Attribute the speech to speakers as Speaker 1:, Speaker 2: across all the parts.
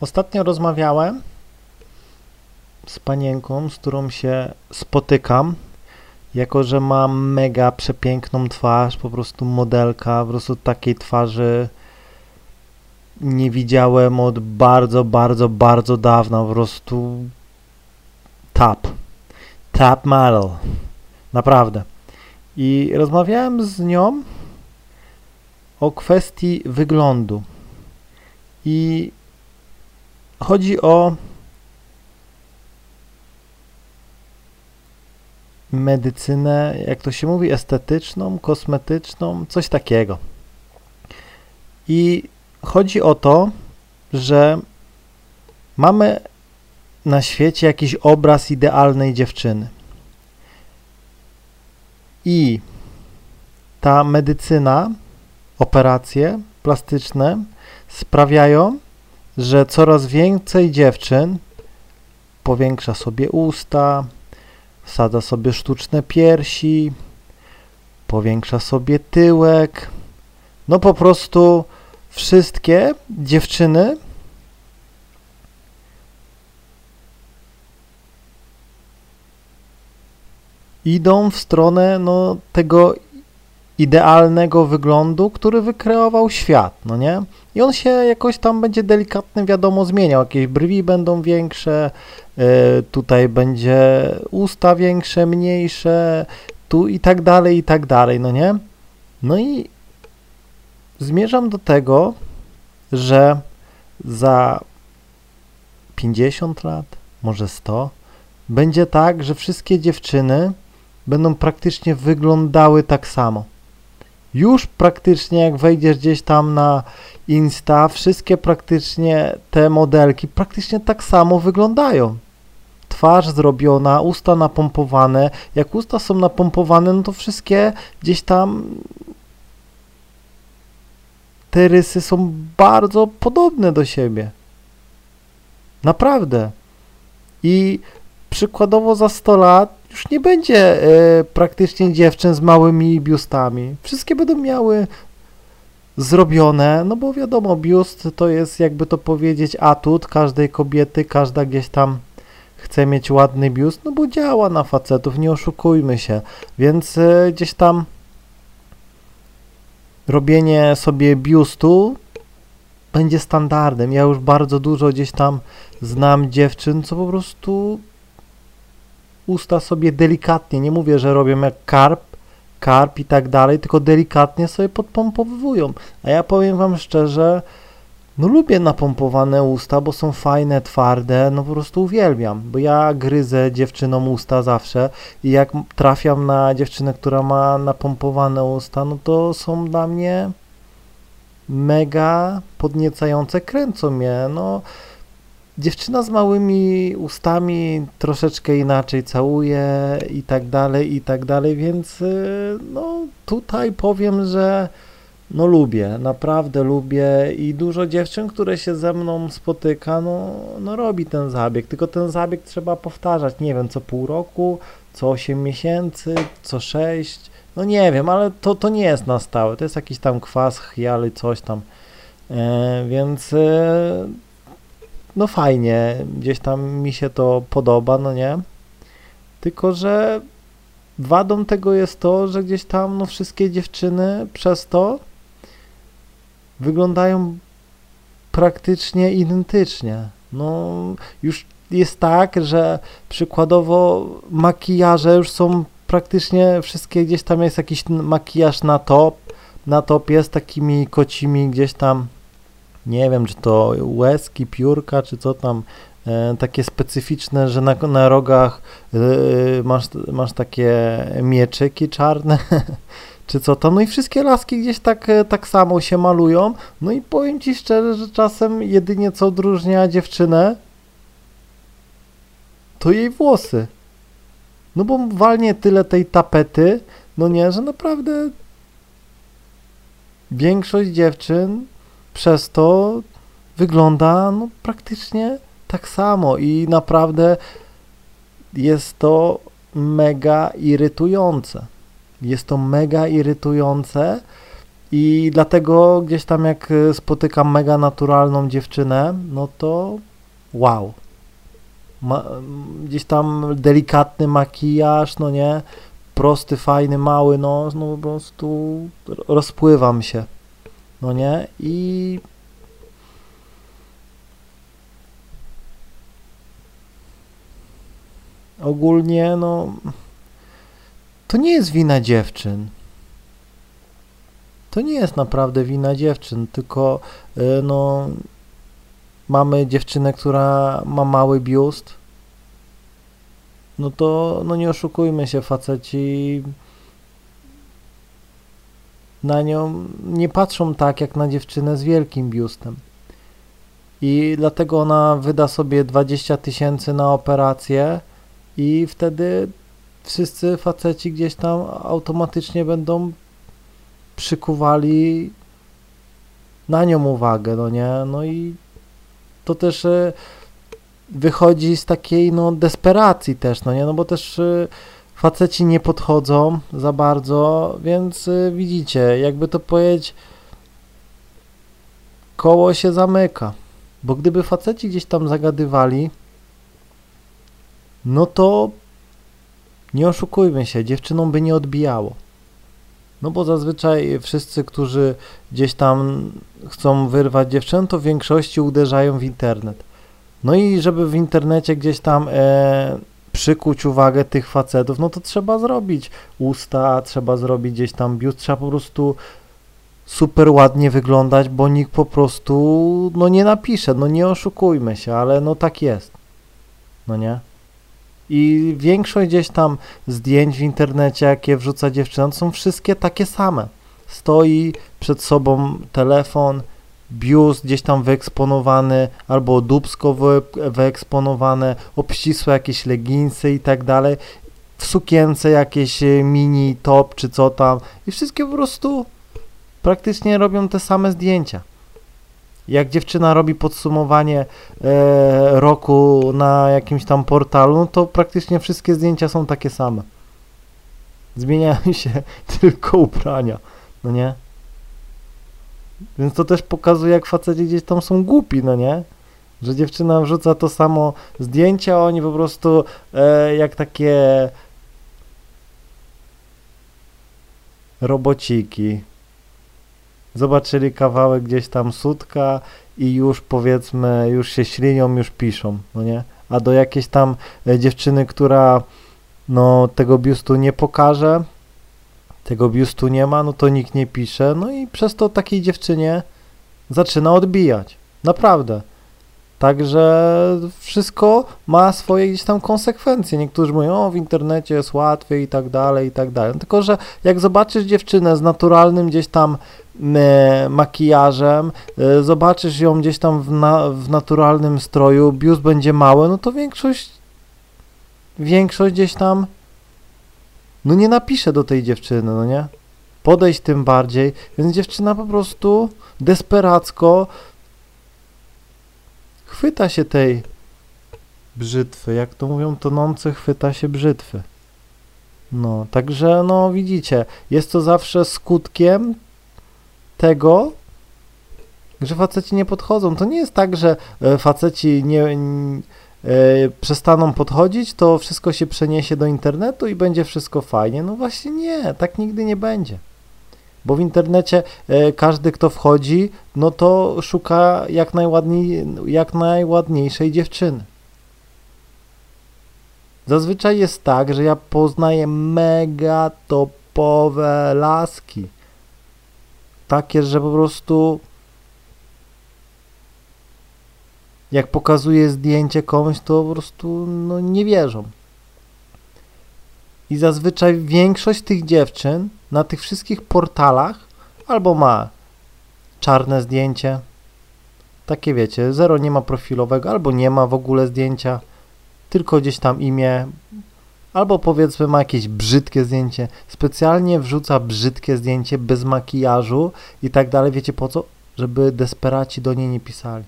Speaker 1: Ostatnio rozmawiałem z panienką, z którą się spotykam, jako że mam mega przepiękną twarz, po prostu modelka, po prostu takiej twarzy nie widziałem od bardzo, bardzo, bardzo dawna, po prostu tap, tap model, naprawdę. I rozmawiałem z nią o kwestii wyglądu. I chodzi o medycynę, jak to się mówi, estetyczną, kosmetyczną, coś takiego. I chodzi o to, że mamy na świecie jakiś obraz idealnej dziewczyny. I ta medycyna, operacje plastyczne sprawiają, że coraz więcej dziewczyn powiększa sobie usta, wsadza sobie sztuczne piersi, powiększa sobie tyłek. No po prostu wszystkie dziewczyny idą w stronę no, tego idealnego wyglądu, który wykreował świat, no nie? I on się jakoś tam będzie delikatnie, wiadomo, zmieniał. Jakieś brwi będą większe, y, tutaj będzie usta większe, mniejsze, tu i tak dalej, i tak dalej, no nie? No i zmierzam do tego, że za 50 lat, może 100, będzie tak, że wszystkie dziewczyny będą praktycznie wyglądały tak samo. Już praktycznie jak wejdziesz gdzieś tam na Insta, wszystkie praktycznie te modelki praktycznie tak samo wyglądają. Twarz zrobiona, usta napompowane. Jak usta są napompowane, no to wszystkie gdzieś tam te rysy są bardzo podobne do siebie. Naprawdę. I przykładowo za 100 lat już nie będzie e, praktycznie dziewczyn z małymi biustami. Wszystkie będą miały zrobione, no bo wiadomo, biust to jest jakby to powiedzieć atut każdej kobiety, każda gdzieś tam chce mieć ładny biust, no bo działa na facetów, nie oszukujmy się, więc e, gdzieś tam robienie sobie biustu będzie standardem. Ja już bardzo dużo gdzieś tam znam dziewczyn, co po prostu usta sobie delikatnie, nie mówię, że robią jak karp, karp i tak dalej, tylko delikatnie sobie podpompowują. A ja powiem wam szczerze, no lubię napompowane usta, bo są fajne, twarde, no po prostu uwielbiam, bo ja gryzę dziewczynom usta zawsze i jak trafiam na dziewczynę, która ma napompowane usta, no to są dla mnie mega podniecające, kręcą mnie, no dziewczyna z małymi ustami troszeczkę inaczej całuje i tak dalej, i tak dalej, więc y, no tutaj powiem, że no lubię, naprawdę lubię i dużo dziewczyn, które się ze mną spotyka, no, no robi ten zabieg, tylko ten zabieg trzeba powtarzać, nie wiem, co pół roku, co 8 miesięcy, co 6, no nie wiem, ale to, to nie jest na stałe, to jest jakiś tam kwas, chialy, coś tam, e, więc e, no fajnie, gdzieś tam mi się to podoba, no nie? Tylko, że wadą tego jest to, że gdzieś tam no wszystkie dziewczyny przez to wyglądają praktycznie identycznie. No już jest tak, że przykładowo makijaże już są praktycznie wszystkie, gdzieś tam jest jakiś makijaż na top, na top jest takimi kocimi gdzieś tam nie wiem, czy to łezki, piórka, czy co tam, e, takie specyficzne, że na, na rogach e, masz, masz takie mieczyki czarne, czy co tam, no i wszystkie laski gdzieś tak, e, tak samo się malują, no i powiem Ci szczerze, że czasem jedynie co odróżnia dziewczynę, to jej włosy. No bo walnie tyle tej tapety, no nie, że naprawdę większość dziewczyn przez to wygląda no, praktycznie tak samo i naprawdę jest to mega irytujące. Jest to mega irytujące I dlatego gdzieś tam jak y, spotykam mega naturalną dziewczynę, no to wow. Ma, gdzieś tam delikatny makijaż, no nie, prosty, fajny, mały nos, no po prostu rozpływam się, no nie, i ogólnie, no, to nie jest wina dziewczyn. To nie jest naprawdę wina dziewczyn, tylko y, no, mamy dziewczynę, która ma mały biust, no to no nie oszukujmy się, faceci na nią nie patrzą tak jak na dziewczynę z wielkim biustem. I dlatego ona wyda sobie 20 tysięcy na operację i wtedy wszyscy faceci gdzieś tam automatycznie będą przykuwali na nią uwagę, no nie? No i to też e, wychodzi z takiej no desperacji też, no nie? No bo też e, faceci nie podchodzą za bardzo, więc e, widzicie, jakby to powiedzieć, koło się zamyka. Bo gdyby faceci gdzieś tam zagadywali, no to nie oszukujmy się, dziewczynom by nie odbijało. No bo zazwyczaj wszyscy, którzy gdzieś tam chcą wyrwać dziewczynę, to w większości uderzają w internet. No i żeby w internecie gdzieś tam e, przykuć uwagę tych facetów, no to trzeba zrobić usta, trzeba zrobić gdzieś tam biust, trzeba po prostu super ładnie wyglądać, bo nikt po prostu no nie napisze, no nie oszukujmy się, ale no tak jest. No nie? I większość gdzieś tam zdjęć w internecie, jakie wrzuca dziewczyna, są wszystkie takie same. Stoi przed sobą telefon, biust gdzieś tam wyeksponowany, albo dubsko wyeksponowane, obcisłe jakieś leginsy i tak dalej, w sukience jakieś e, mini top czy co tam i wszystkie po prostu praktycznie robią te same zdjęcia. Jak dziewczyna robi podsumowanie e, roku na jakimś tam portalu, no to praktycznie wszystkie zdjęcia są takie same. Zmieniają się tylko ubrania, no nie? Więc to też pokazuje, jak faceci gdzieś tam są głupi, no nie? Że dziewczyna wrzuca to samo zdjęcie, a oni po prostu e, jak takie robociki zobaczyli kawałek gdzieś tam sutka i już powiedzmy, już się ślinią, już piszą, no nie? A do jakiejś tam e, dziewczyny, która no tego biustu nie pokaże, tego biustu nie ma, no to nikt nie pisze, no i przez to takiej dziewczynie zaczyna odbijać. Naprawdę. Także wszystko ma swoje gdzieś tam konsekwencje. Niektórzy mówią, o w internecie jest łatwiej i tak dalej, i tak dalej. Tylko, że jak zobaczysz dziewczynę z naturalnym gdzieś tam e, makijażem, e, zobaczysz ją gdzieś tam w, na, w naturalnym stroju, biust będzie mały, no to większość, większość gdzieś tam no nie napisze do tej dziewczyny, no nie? Podejść tym bardziej, więc dziewczyna po prostu desperacko chwyta się tej brzytwy, jak to mówią tonący, chwyta się brzytwy. No, także no widzicie, jest to zawsze skutkiem tego, że faceci nie podchodzą. To nie jest tak, że e, faceci nie, przestaną podchodzić, to wszystko się przeniesie do internetu i będzie wszystko fajnie. No właśnie nie, tak nigdy nie będzie. Bo w internecie e, każdy, kto wchodzi, no to szuka jak, najładniej, jak najładniejszej dziewczyny. Zazwyczaj jest tak, że ja poznaję mega topowe laski. Takie, że po prostu jak pokazuję zdjęcie komuś, to po prostu no, nie wierzą. I zazwyczaj większość tych dziewczyn na tych wszystkich portalach albo ma czarne zdjęcie, takie wiecie, zero nie ma profilowego, albo nie ma w ogóle zdjęcia, tylko gdzieś tam imię, albo powiedzmy ma jakieś brzydkie zdjęcie, specjalnie wrzuca brzydkie zdjęcie bez makijażu i tak dalej, wiecie po co? Żeby desperaci do niej nie pisali.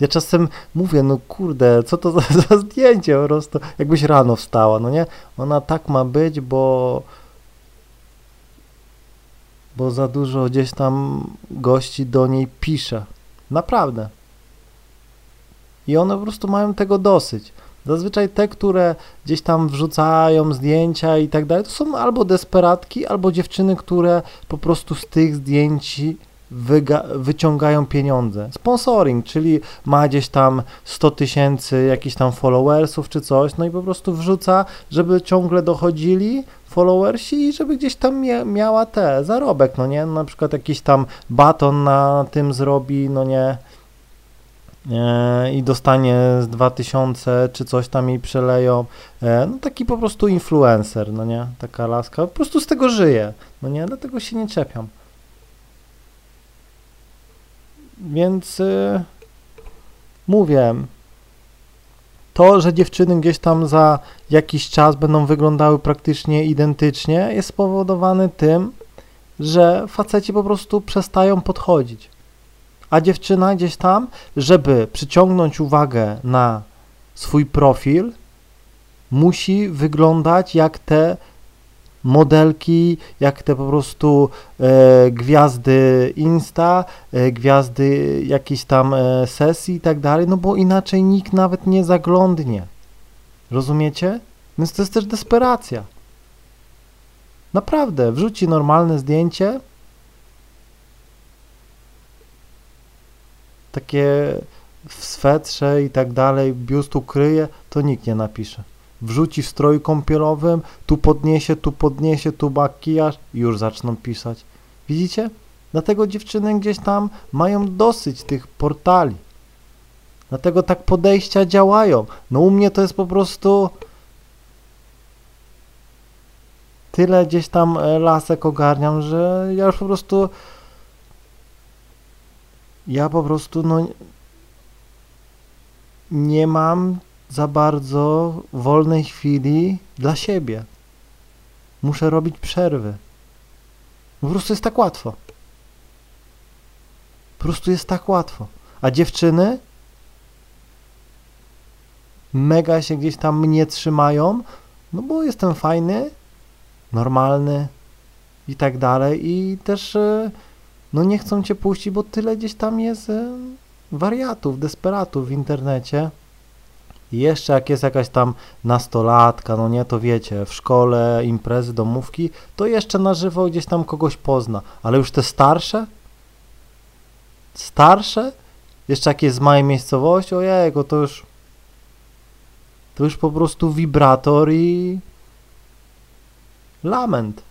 Speaker 1: Ja czasem mówię, no kurde, co to za, za zdjęcie po prostu, jakbyś rano wstała, no nie? Ona tak ma być, bo bo za dużo gdzieś tam gości do niej pisze. Naprawdę. I one po prostu mają tego dosyć. Zazwyczaj te, które gdzieś tam wrzucają zdjęcia i tak dalej, to są albo desperatki, albo dziewczyny, które po prostu z tych zdjęć wyciągają pieniądze. Sponsoring, czyli ma gdzieś tam 100 tysięcy jakichś tam followersów czy coś, no i po prostu wrzuca, żeby ciągle dochodzili followersi i żeby gdzieś tam mia miała te zarobek, no nie? Na przykład jakiś tam baton na tym zrobi, no nie? E, i dostanie z 2000 czy coś tam jej przeleją. E, no taki po prostu influencer, no nie? Taka laska. Po prostu z tego żyje, no nie? Dlatego się nie czepiam. Więc y, mówię, to, że dziewczyny gdzieś tam za jakiś czas będą wyglądały praktycznie identycznie, jest spowodowane tym, że faceci po prostu przestają podchodzić. A dziewczyna gdzieś tam, żeby przyciągnąć uwagę na swój profil, musi wyglądać jak te modelki, jak te po prostu e, gwiazdy Insta, e, gwiazdy jakiejś tam e, sesji i tak dalej, no bo inaczej nikt nawet nie zaglądnie. Rozumiecie? Więc to jest też desperacja. Naprawdę, wrzuci normalne zdjęcie, takie w swetrze i tak dalej, biust ukryje, to nikt nie napisze wrzuci w stroju kąpielowym, tu podniesie, tu podniesie, tu makijaż i już zaczną pisać. Widzicie? Dlatego dziewczyny gdzieś tam mają dosyć tych portali. Dlatego tak podejścia działają. No u mnie to jest po prostu tyle gdzieś tam e, lasek ogarniam, że ja już po prostu ja po prostu no nie mam za bardzo wolnej chwili dla siebie. Muszę robić przerwy. Po prostu jest tak łatwo. Po prostu jest tak łatwo. A dziewczyny mega się gdzieś tam mnie trzymają, no bo jestem fajny, normalny i tak dalej i też e, no nie chcą cię puścić, bo tyle gdzieś tam jest e, wariatów, desperatów w internecie. I jeszcze jak jest jakaś tam nastolatka, no nie, to wiecie, w szkole, imprezy, domówki, to jeszcze na żywo gdzieś tam kogoś pozna. Ale już te starsze? Starsze? Jeszcze jak jest z małej miejscowości, ojego, to już to już po prostu wibrator i lament.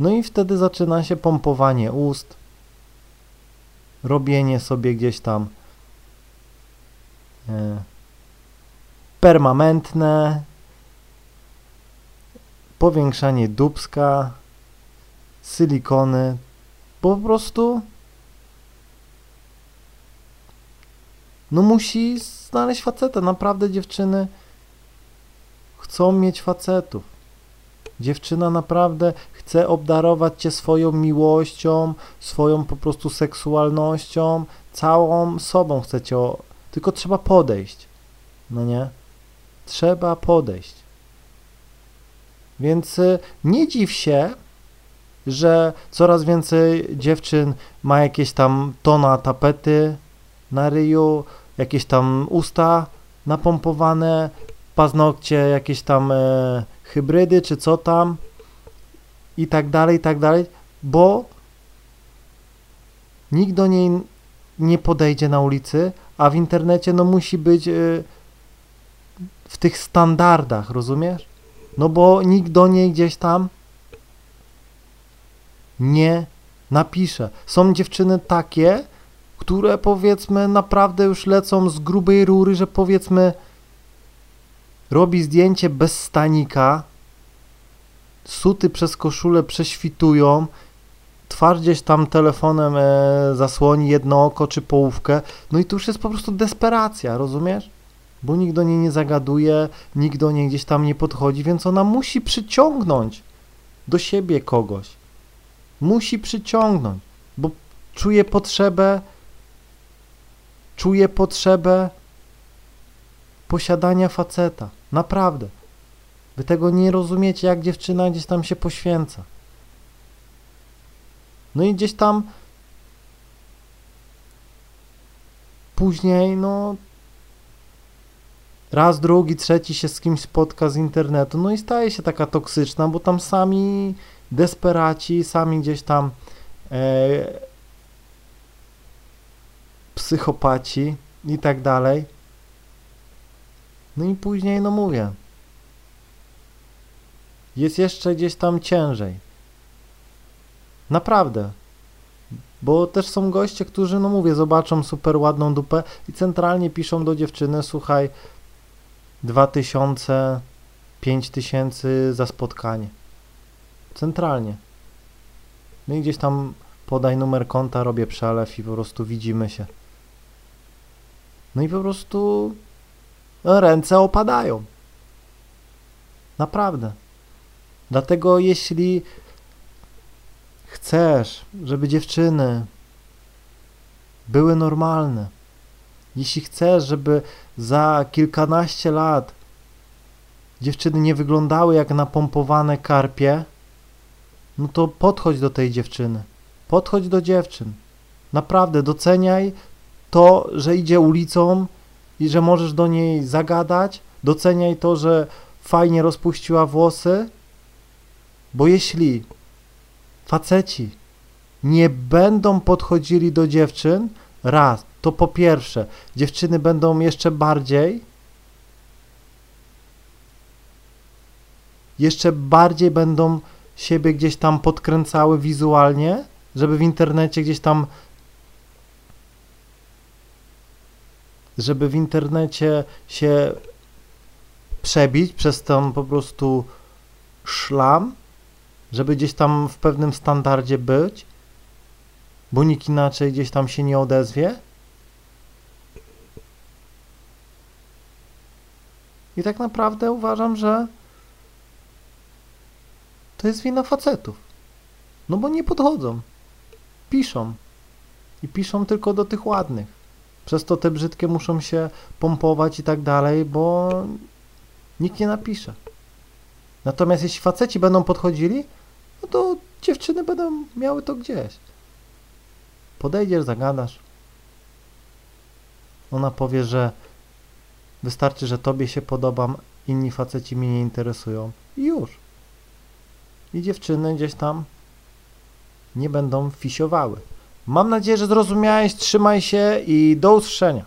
Speaker 1: No i wtedy zaczyna się pompowanie ust, robienie sobie gdzieś tam permanentne, powiększanie dubska, silikony, po prostu no musi znaleźć faceta. Naprawdę dziewczyny chcą mieć facetów. Dziewczyna naprawdę chce obdarować cię swoją miłością, swoją po prostu seksualnością, całą sobą chce cię tylko trzeba podejść. No nie? Trzeba podejść. Więc y, nie dziw się, że coraz więcej dziewczyn ma jakieś tam tona tapety na ryju, jakieś tam usta napompowane, paznokcie, jakieś tam e, hybrydy, czy co tam i tak dalej, i tak dalej, bo nikt do niej nie podejdzie na ulicy, a w internecie no musi być y, w tych standardach, rozumiesz? No bo nikt do niej gdzieś tam nie napisze. Są dziewczyny takie, które powiedzmy naprawdę już lecą z grubej rury, że powiedzmy robi zdjęcie bez stanika, suty przez koszulę prześwitują twarz gdzieś tam telefonem e, zasłoni jedno oko czy połówkę, no i tu już jest po prostu desperacja, rozumiesz? Bo nikt do niej nie zagaduje, nikt do niej gdzieś tam nie podchodzi, więc ona musi przyciągnąć do siebie kogoś. Musi przyciągnąć, bo czuje potrzebę, czuje potrzebę posiadania faceta. Naprawdę. Wy tego nie rozumiecie, jak dziewczyna gdzieś tam się poświęca. No i gdzieś tam później, no raz, drugi, trzeci się z kimś spotka z internetu, no i staje się taka toksyczna, bo tam sami desperaci, sami gdzieś tam e, psychopaci i tak dalej. No i później, no mówię, jest jeszcze gdzieś tam ciężej. Naprawdę. Bo też są goście, którzy, no mówię, zobaczą super ładną dupę i centralnie piszą do dziewczyny, słuchaj, 2000, 5000 za spotkanie. Centralnie. No i gdzieś tam podaj numer konta, robię przelew i po prostu widzimy się. No i po prostu ręce opadają. Naprawdę. Dlatego jeśli chcesz, żeby dziewczyny były normalne, jeśli chcesz, żeby za kilkanaście lat dziewczyny nie wyglądały jak napompowane karpie, no to podchodź do tej dziewczyny. Podchodź do dziewczyn. Naprawdę doceniaj to, że idzie ulicą i że możesz do niej zagadać. Doceniaj to, że fajnie rozpuściła włosy, bo jeśli faceci nie będą podchodzili do dziewczyn, raz, to po pierwsze, dziewczyny będą jeszcze bardziej jeszcze bardziej będą siebie gdzieś tam podkręcały wizualnie, żeby w internecie gdzieś tam żeby w internecie się przebić przez ten po prostu szlam, żeby gdzieś tam w pewnym standardzie być, bo nikt inaczej gdzieś tam się nie odezwie. I tak naprawdę uważam, że to jest wina facetów. No bo nie podchodzą. Piszą. I piszą tylko do tych ładnych. Przez to te brzydkie muszą się pompować i tak dalej, bo nikt nie napisze. Natomiast jeśli faceci będą podchodzili, no to dziewczyny będą miały to gdzieś. Podejdziesz, zagadasz. Ona powie, że wystarczy, że tobie się podobam, inni faceci mnie nie interesują. I już. I dziewczyny gdzieś tam nie będą fisiowały. Mam nadzieję, że zrozumiałeś. Trzymaj się i do usłyszenia.